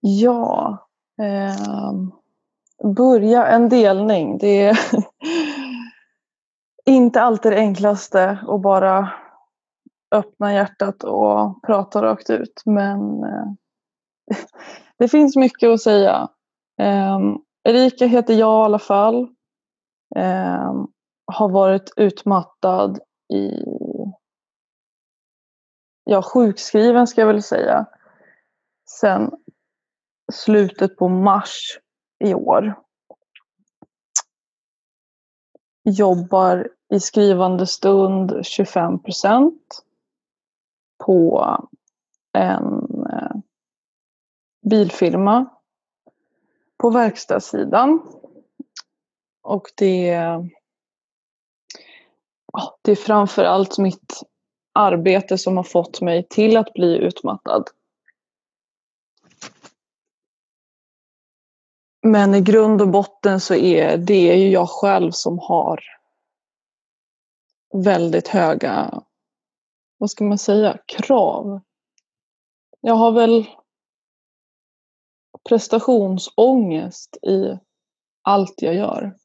Ja, eh, börja en delning. Det är inte alltid det enklaste att bara öppna hjärtat och prata rakt ut. Men eh, det finns mycket att säga. Eh, Erika heter jag i alla fall. Eh, har varit utmattad i ja, sjukskriven ska jag väl säga. Sen slutet på mars i år. Jobbar i skrivande stund 25 procent på en eh, bilfirma på verkstadssidan. Och det, det är framför allt mitt arbete som har fått mig till att bli utmattad. Men i grund och botten så är det ju jag själv som har väldigt höga, vad ska man säga, krav. Jag har väl prestationsångest i allt jag gör.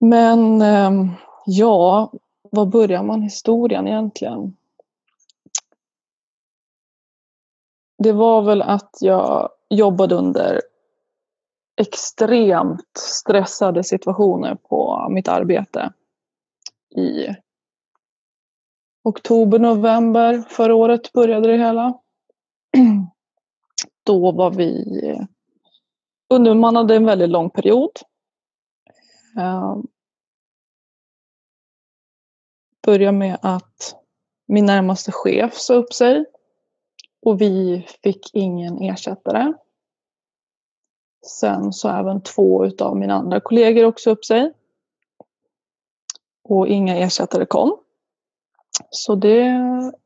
Men ehm, ja, var börjar man historien egentligen? Det var väl att jag jobbade under extremt stressade situationer på mitt arbete i oktober, november förra året började det hela. Då var vi underbemannade en väldigt lång period. Ehm, började med att min närmaste chef sa upp sig och vi fick ingen ersättare. Sen så även två av mina andra kollegor också upp sig. Och inga ersättare kom. Så det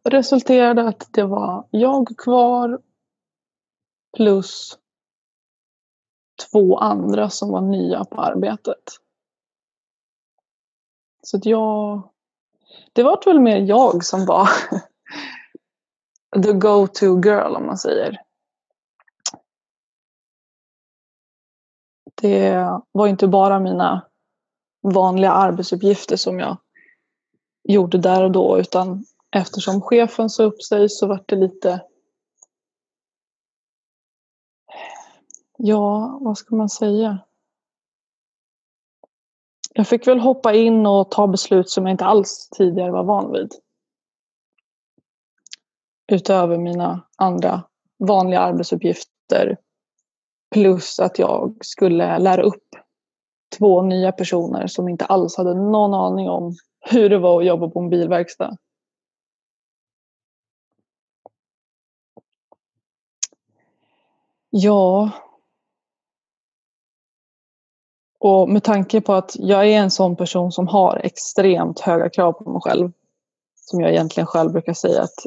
resulterade att det var jag kvar plus två andra som var nya på arbetet. Så att jag... Det var väl mer jag som var the go-to girl om man säger. Det var inte bara mina vanliga arbetsuppgifter som jag gjorde där och då utan eftersom chefen sa upp sig så var det lite Ja, vad ska man säga? Jag fick väl hoppa in och ta beslut som jag inte alls tidigare var van vid utöver mina andra vanliga arbetsuppgifter. Plus att jag skulle lära upp två nya personer som inte alls hade någon aning om hur det var att jobba på en bilverkstad. Ja. Och med tanke på att jag är en sån person som har extremt höga krav på mig själv. Som jag egentligen själv brukar säga att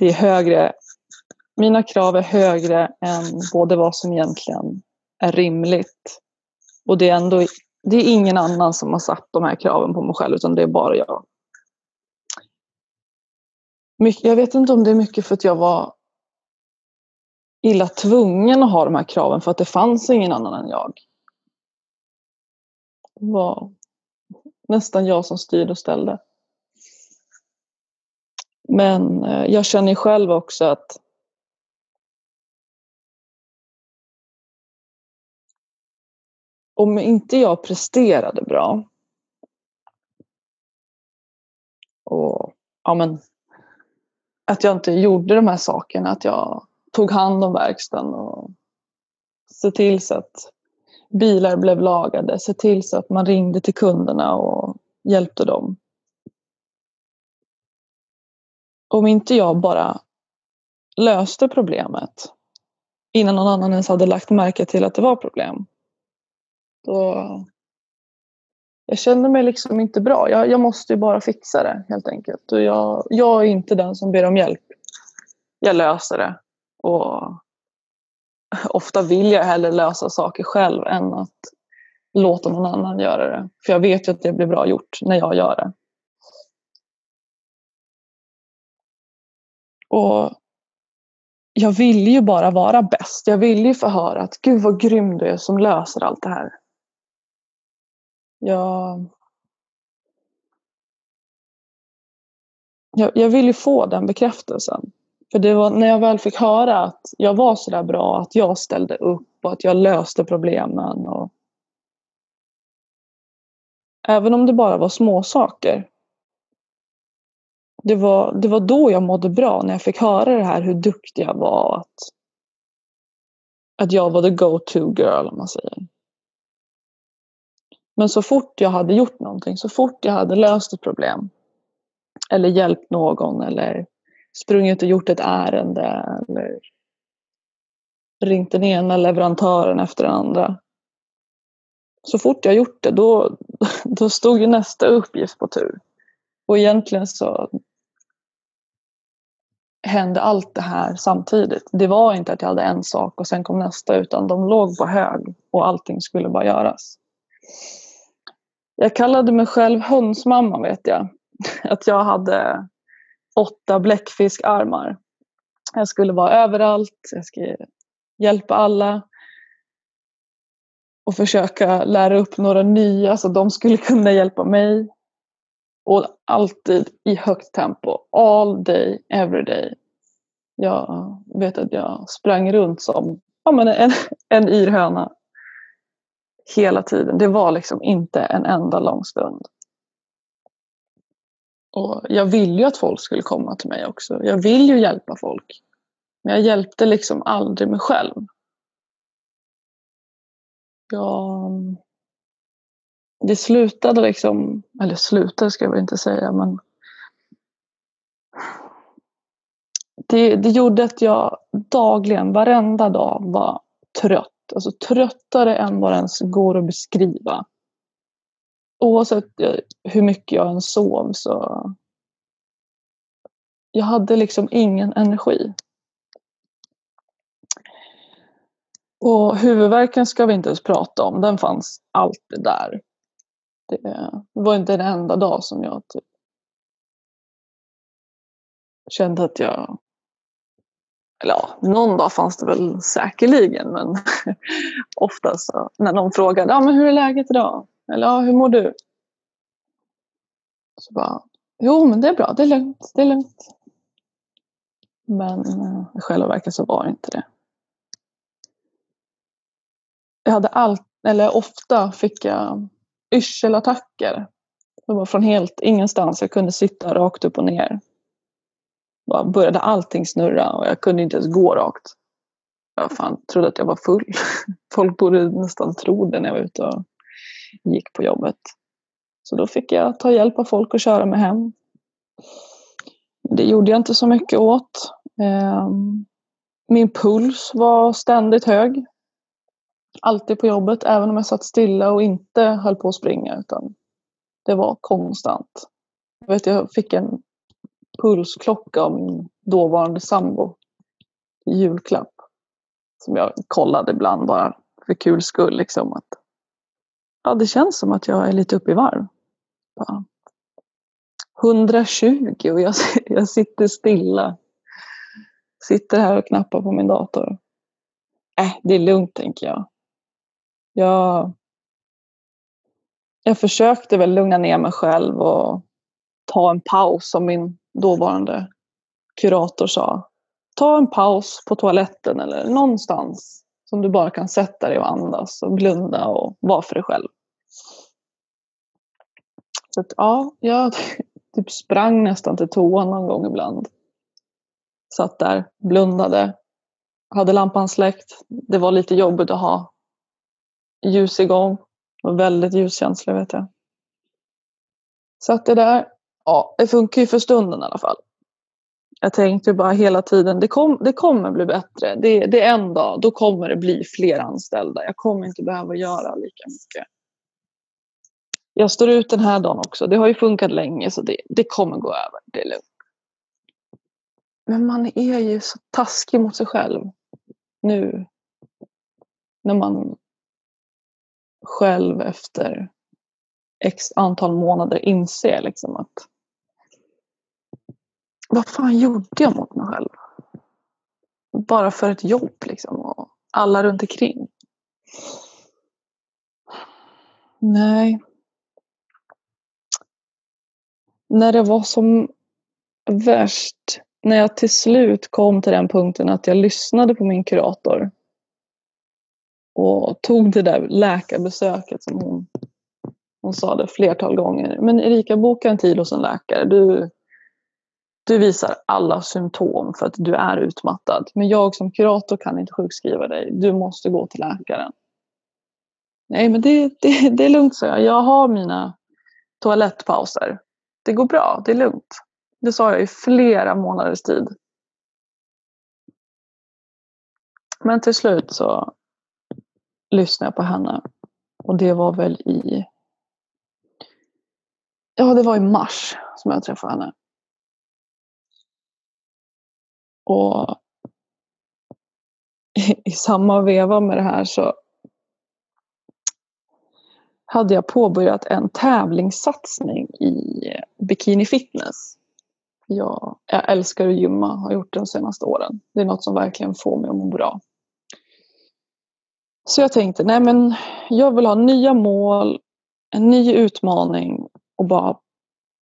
det är högre, mina krav är högre än både vad som egentligen är rimligt. Och det är ändå det är ingen annan som har satt de här kraven på mig själv utan det är bara jag. Jag vet inte om det är mycket för att jag var illa tvungen att ha de här kraven för att det fanns ingen annan än jag. Det var nästan jag som styrde och ställde. Men eh, jag känner själv också att om inte jag presterade bra och ja, men, att jag inte gjorde de här sakerna, att jag tog hand om verkstaden och se till så att bilar blev lagade, se till så att man ringde till kunderna och hjälpte dem om inte jag bara löste problemet innan någon annan ens hade lagt märke till att det var problem. Då jag kände mig liksom inte bra. Jag, jag måste ju bara fixa det helt enkelt. Och jag, jag är inte den som ber om hjälp. Jag löser det. Och ofta vill jag hellre lösa saker själv än att låta någon annan göra det. För jag vet ju att det blir bra gjort när jag gör det. Och jag vill ju bara vara bäst. Jag vill ju få höra att gud vad grym du är som löser allt det här. Jag, jag, jag vill ju få den bekräftelsen. För det var när jag väl fick höra att jag var så där bra, att jag ställde upp och att jag löste problemen. Och... Även om det bara var små saker. Det var, det var då jag mådde bra, när jag fick höra det här hur duktig jag var. Att, att jag var the go-to girl, om man säger. Men så fort jag hade gjort någonting, så fort jag hade löst ett problem eller hjälpt någon eller sprungit och gjort ett ärende eller ringt den ena leverantören efter den andra. Så fort jag gjort det, då, då stod ju nästa uppgift på tur. Och egentligen så hände allt det här samtidigt. Det var inte att jag hade en sak och sen kom nästa, utan de låg på hög och allting skulle bara göras. Jag kallade mig själv hönsmamma vet jag. Att jag hade åtta bläckfiskarmar. Jag skulle vara överallt, jag skulle hjälpa alla och försöka lära upp några nya så de skulle kunna hjälpa mig. Och alltid i högt tempo, all day, every day. Jag vet att jag sprang runt som ja, men en, en yr höna hela tiden. Det var liksom inte en enda lång stund. Och jag vill ju att folk skulle komma till mig också. Jag vill ju hjälpa folk. Men jag hjälpte liksom aldrig mig själv. Jag... Det slutade liksom, eller slutade ska jag väl inte säga, men det, det gjorde att jag dagligen, varenda dag var trött alltså tröttare än vad det ens går att beskriva. Oavsett eh, hur mycket jag än sov så jag hade liksom ingen energi. Och huvudvärken ska vi inte ens prata om, den fanns alltid där. Det var inte en enda dag som jag typ kände att jag eller ja, någon dag fanns det väl säkerligen men oftast när någon frågade ja, men hur är läget idag? Eller ja, hur mår du? Så bara, jo men det är bra, det är lugnt, det är lugnt. Men eh, i själva verket så var det inte det. Jag hade allt, eller ofta fick jag yrselattacker. Det var från helt ingenstans. Jag kunde sitta rakt upp och ner bara började allting snurra och jag kunde inte ens gå rakt. Jag fan, trodde att jag var full. Folk borde nästan tro det när jag var ute och gick på jobbet. Så då fick jag ta hjälp av folk och köra mig hem. Det gjorde jag inte så mycket åt. Ehm, min puls var ständigt hög. Alltid på jobbet, även om jag satt stilla och inte höll på att springa. Utan det var konstant. Jag, vet, jag fick en pulsklocka av min dåvarande sambo i julklapp. Som jag kollade ibland bara för kul skull. Liksom, att, ja, det känns som att jag är lite uppe i varv. Bara, 120 och jag, jag sitter stilla. Sitter här och knappar på min dator. Äh, det är lugnt tänker jag. Jag, jag försökte väl lugna ner mig själv och ta en paus som min dåvarande kurator sa. Ta en paus på toaletten eller någonstans som du bara kan sätta dig och andas och blunda och vara för dig själv. Så att, ja, jag typ sprang nästan till toan någon gång ibland. Satt där, blundade, hade lampan släckt. Det var lite jobbigt att ha ljus igång. och var väldigt ljuskänslig vet jag. Satt det där, ja, det funkar ju för stunden i alla fall. Jag tänkte bara hela tiden, det, kom, det kommer bli bättre. Det, det är en dag, då kommer det bli fler anställda. Jag kommer inte behöva göra lika mycket. Jag står ut den här dagen också. Det har ju funkat länge så det, det kommer gå över. Det är lugnt. Men man är ju så taskig mot sig själv nu. När man själv efter x antal månader inser liksom att vad fan gjorde jag mot mig själv? Bara för ett jobb liksom och alla runt omkring. Nej. När det var som värst, när jag till slut kom till den punkten att jag lyssnade på min kurator och tog det där läkarbesöket som hon, hon sa det flertal gånger. Men Erika, boka en tid hos en läkare. Du, du visar alla symptom för att du är utmattad. Men jag som kurator kan inte sjukskriva dig. Du måste gå till läkaren. Nej, men det, det, det är lugnt, så jag. Jag har mina toalettpauser. Det går bra, det är lugnt. Det sa jag i flera månaders tid. Men till slut så lyssnade jag på henne. Och det var väl i... Ja, det var i mars som jag träffade henne. Och i samma veva med det här så hade jag påbörjat en tävlingssatsning i bikini fitness. Jag, jag älskar att gymma, har gjort det de senaste åren. Det är något som verkligen får mig att må bra. Så jag tänkte, nej men jag vill ha nya mål, en ny utmaning och bara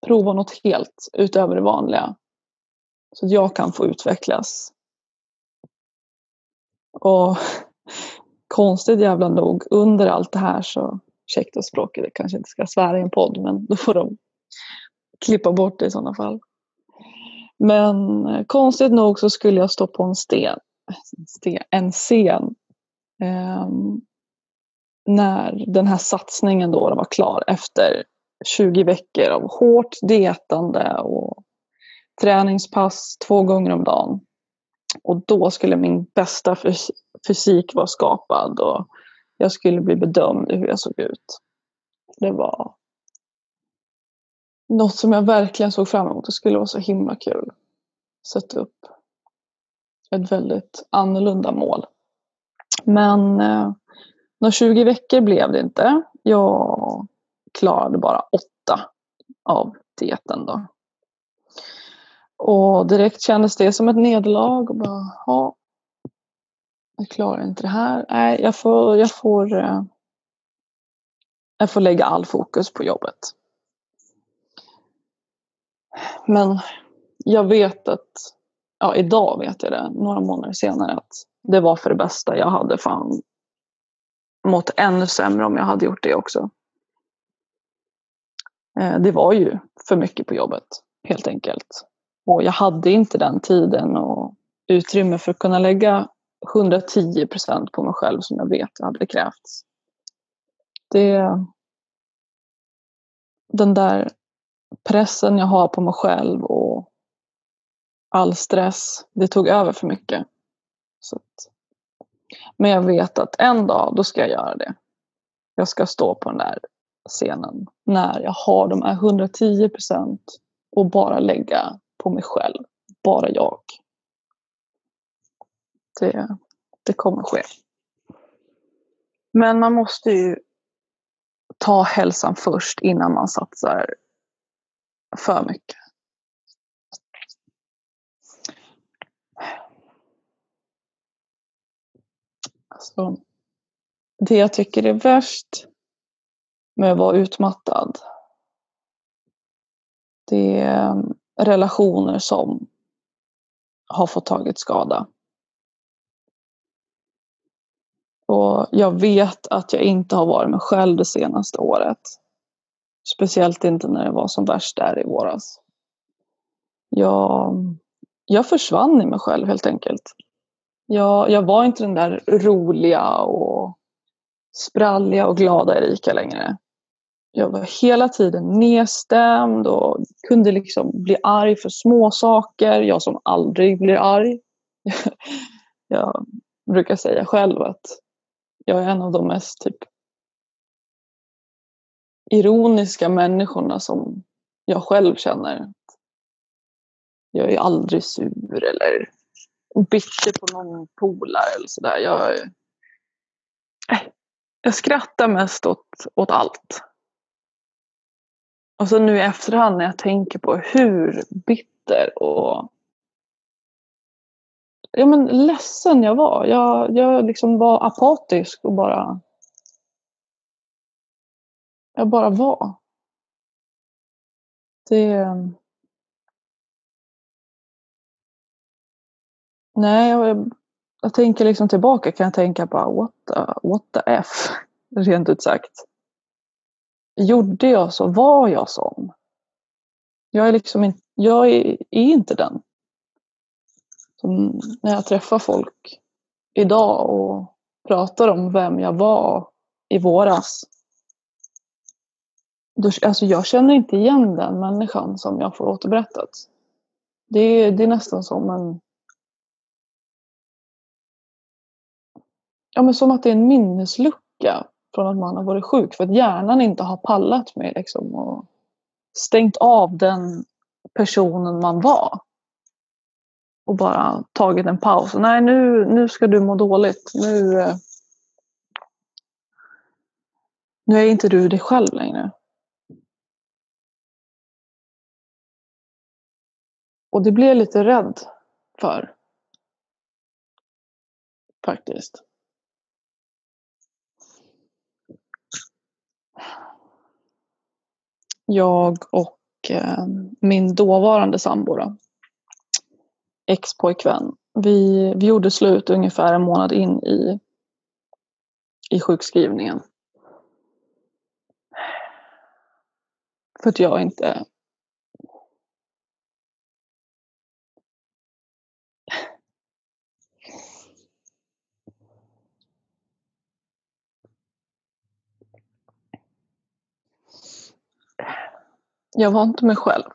prova något helt utöver det vanliga. Så att jag kan få utvecklas. Och konstigt jävla nog, under allt det här så, ursäkta språket, jag kanske inte ska svära i en podd, men då får de klippa bort det i sådana fall. Men eh, konstigt nog så skulle jag stå på en sten, en scen Ehm, när den här satsningen då var klar efter 20 veckor av hårt dietande och träningspass två gånger om dagen. Och då skulle min bästa fysik vara skapad och jag skulle bli bedömd i hur jag såg ut. Det var något som jag verkligen såg fram emot. Det skulle vara så himla kul. Sätta upp ett väldigt annorlunda mål. Men eh, några 20 veckor blev det inte. Jag klarade bara åtta av dieten då. Och direkt kändes det som ett nederlag. Och bara, ja, jag klarar inte det här. Nej, jag får, jag får, eh, jag får lägga all fokus på jobbet. Men jag vet att, ja idag vet jag det, några månader senare, att det var för det bästa. Jag hade fan mått ännu sämre om jag hade gjort det också. Eh, det var ju för mycket på jobbet, helt enkelt. Och jag hade inte den tiden och utrymme för att kunna lägga 110 procent på mig själv som jag vet hade krävts. Det, den där pressen jag har på mig själv och all stress, det tog över för mycket. Så att, men jag vet att en dag, då ska jag göra det. Jag ska stå på den där scenen när jag har de här 110 procent och bara lägga på mig själv. Bara jag. Det, det kommer ske. Men man måste ju ta hälsan först innan man satsar för mycket. Så det jag tycker är värst med att vara utmattad det är mm, relationer som har fått tagit skada. Och jag vet att jag inte har varit mig själv det senaste året. Speciellt inte när det var som värst där i våras. Jag, jag försvann i mig själv helt enkelt. Jag, jag var inte den där roliga och spralliga och glada Erika längre. jag var hela tiden nedstämd och kunde liksom bli arg för små saker. Jag som aldrig blir arg. jag brukar säga själv att jag är en av de mest typ ironiska människorna som jag själv känner. Jag är aldrig sur eller bitter på någon polare eller sådär. Jag, äh, jag skrattar mest åt, åt allt. Och så nu i efterhand när jag tänker på hur bitter och ja, men ledsen jag var. Jag, jag liksom var apatisk och bara... Jag bara var. Det... Nej, jag, jag tänker liksom tillbaka kan jag tänka bara what the, what the F, rent ut sagt. Gjorde jag så? Var jag sån? Jag är liksom inte, jag är, är inte den. Som när jag träffar folk idag och pratar om vem jag var i våras. Då, alltså jag känner inte igen den människan som jag får återberättat. Det, det är nästan som en ja, men som att det är en minneslucka från att man har varit sjuk. För att hjärnan inte har pallat med liksom, och stängt av den personen man var. Och bara tagit en paus. Nej, nu, nu ska du må dåligt. Nu, eh, nu är inte du dig själv längre. Och det blir jag lite rädd för. Faktiskt. Jag och eh, min dåvarande sambo, ex-pojkvän, vi, vi gjorde slut ungefär en månad in i, i sjukskrivningen. För att jag inte Jag var inte mig själv.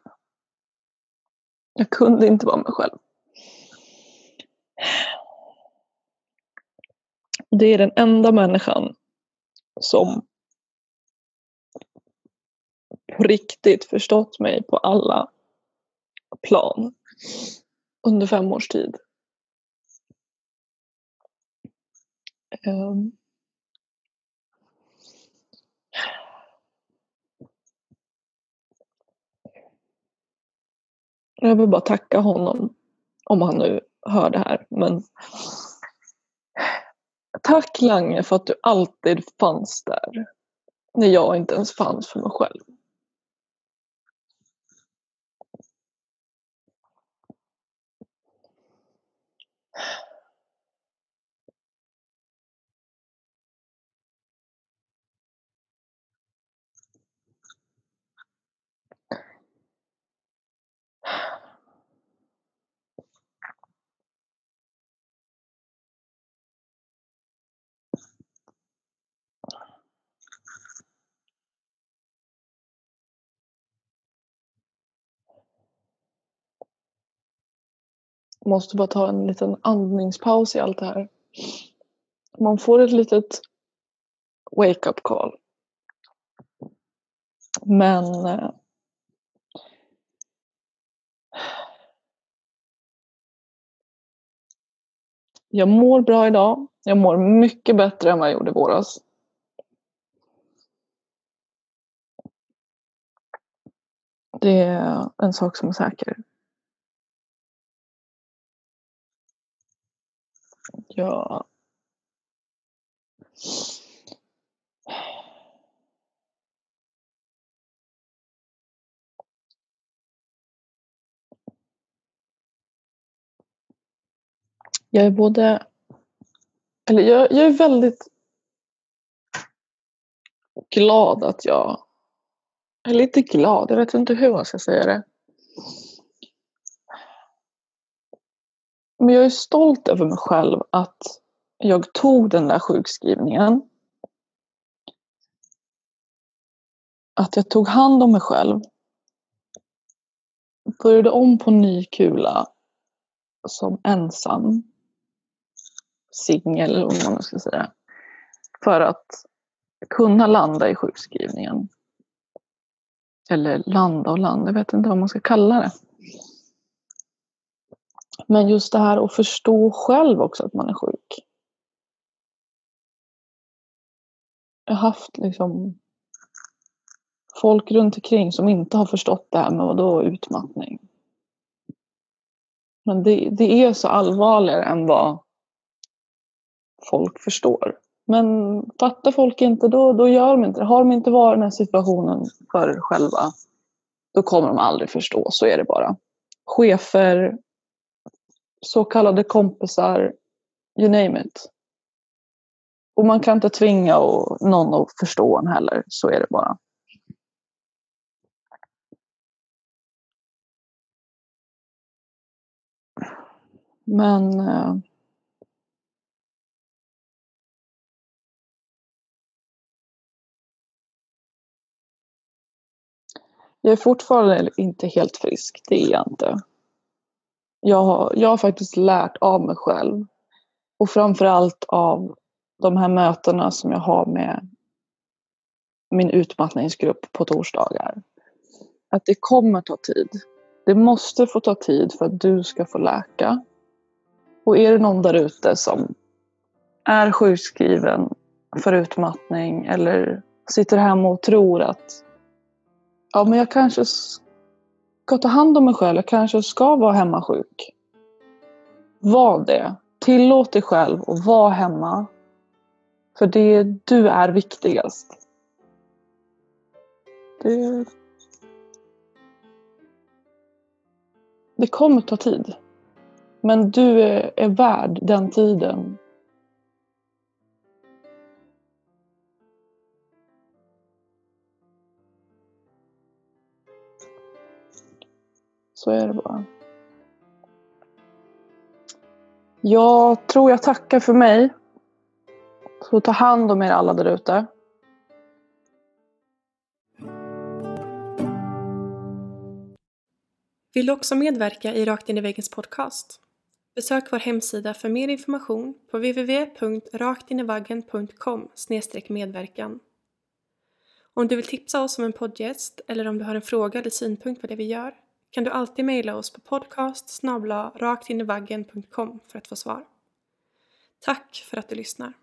Jag kunde inte vara mig själv. Det är den enda människan som på riktigt förstått mig på alla plan under fem års tid. Um, Jag vill bara tacka honom om han nu hör det här. Men tack Lange för att du alltid fanns där när jag inte ens fanns för mig själv. Måste bara ta en liten andningspaus i allt det här. Man får ett litet wake-up call. Men eh, jag mår bra idag. Jag mår mycket bättre än vad jag gjorde i våras. Det är en sak som är säker. Ja. Jag är både... Eller jag, jag är väldigt glad att jag... Jag är lite glad, jag vet inte hur jag ska säga det. Men jag är stolt över mig själv att jag tog den där sjukskrivningen. att jag tog hand om mig själv. Började om på ny kula som ensam. Singel, om man ska säga. För att kunna landa i sjukskrivningen. Eller landa och landa, jag vet inte vad man ska kalla det. Men just det här att förstå själv också att man är sjuk. Jag har haft liksom folk runt omkring som inte har förstått det här med vadå utmattning. Men det, det är så allvarligare än vad folk förstår. Men fattar folk inte, då, då gör de inte det. Har de inte varit i den här situationen för själva, då kommer de aldrig förstå. Så är det bara. Chefer, så kallade kompisar, you name it. Och man kan inte tvinga någon att förstå en heller, så är det bara. Men eh, Jag är fortfarande inte helt frisk, det är jag inte. Jag har, jag har faktiskt lärt av mig själv. Och framförallt av de här mötena som jag har med min utmattningsgrupp på torsdagar. Att det kommer ta tid. Det måste få ta tid för att du ska få läka. Och är det någon där ute som är sjukskriven för utmattning eller sitter hemma och tror att ja, men jag kanske ska ta hand om mig själv, jag kanske ska vara hemma sjuk. Var det. Tillåt dig själv att vara hemma. För det, du är viktigast. Det, det kommer ta tid. Men du är, är värd den tiden. Så är det bara. Jag tror jag tackar för mig. Så ta hand om er alla där ute. Vill du också medverka i Rakt in i väggens podcast? Besök vår hemsida för mer information på www.raktinivaggen.com medverkan. Om du vill tipsa oss om en poddgäst eller om du har en fråga eller synpunkt på det vi gör kan du alltid mejla oss på podcast raktinivaggen.com för att få svar. Tack för att du lyssnar.